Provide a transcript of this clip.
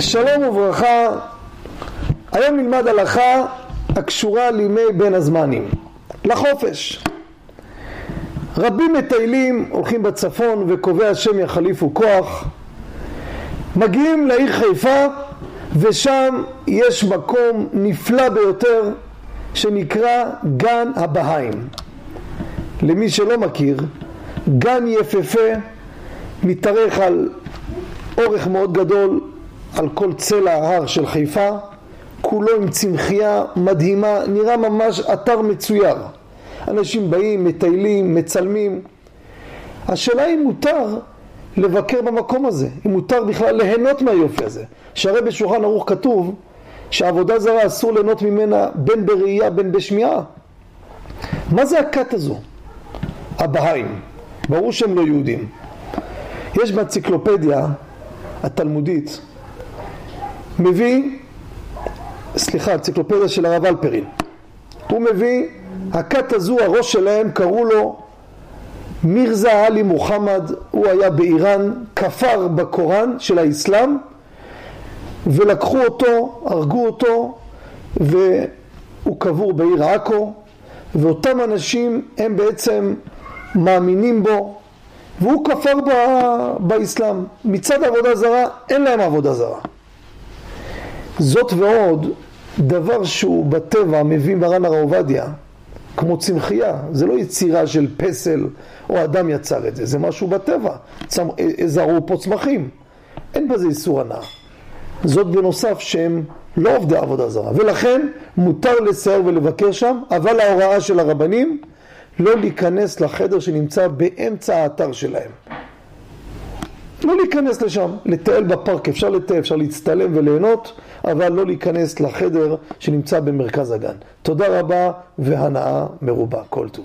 שלום וברכה, היום נלמד הלכה הקשורה לימי בין הזמנים, לחופש. רבים מטיילים, הולכים בצפון וקובע השם יחליפו כוח, מגיעים לעיר חיפה ושם יש מקום נפלא ביותר שנקרא גן הבהאים. למי שלא מכיר, גן יפהפה מתארך על אורך מאוד גדול על כל צלע ההר של חיפה, כולו עם צמחייה מדהימה, נראה ממש אתר מצויר. אנשים באים, מטיילים, מצלמים. השאלה אם מותר לבקר במקום הזה, אם מותר בכלל ליהנות מהיופי הזה. שהרי בשולחן ערוך כתוב שעבודה זרה אסור ליהנות ממנה בין בראייה בין בשמיעה. מה זה הכת הזו? הבהאים. ברור שהם לא יהודים. יש באנציקלופדיה התלמודית מביא, סליחה, אנציקלופדיה של הרב אלפרין, הוא מביא, הכת הזו, הראש שלהם קראו לו מירזה עלי מוחמד, הוא היה באיראן, כפר בקוראן של האסלאם ולקחו אותו, הרגו אותו והוא קבור בעיר עכו ואותם אנשים הם בעצם מאמינים בו והוא כפר באסלאם. מצד עבודה זרה אין להם עבודה זרה. זאת ועוד, דבר שהוא בטבע מביא מרן הרב עובדיה, כמו צמחייה, זה לא יצירה של פסל או אדם יצר את זה, זה משהו בטבע, צמ... זרעו פה צמחים, אין בזה איסור הנאה. זאת בנוסף שהם לא עובדי עבודה זרה, ולכן מותר לסייר ולבקר שם, אבל ההוראה של הרבנים לא להיכנס לחדר שנמצא באמצע האתר שלהם. לא להיכנס לשם, לטייל בפארק, אפשר לטייל, אפשר להצטלם וליהנות, אבל לא להיכנס לחדר שנמצא במרכז הגן. תודה רבה והנאה מרובה, כל טוב.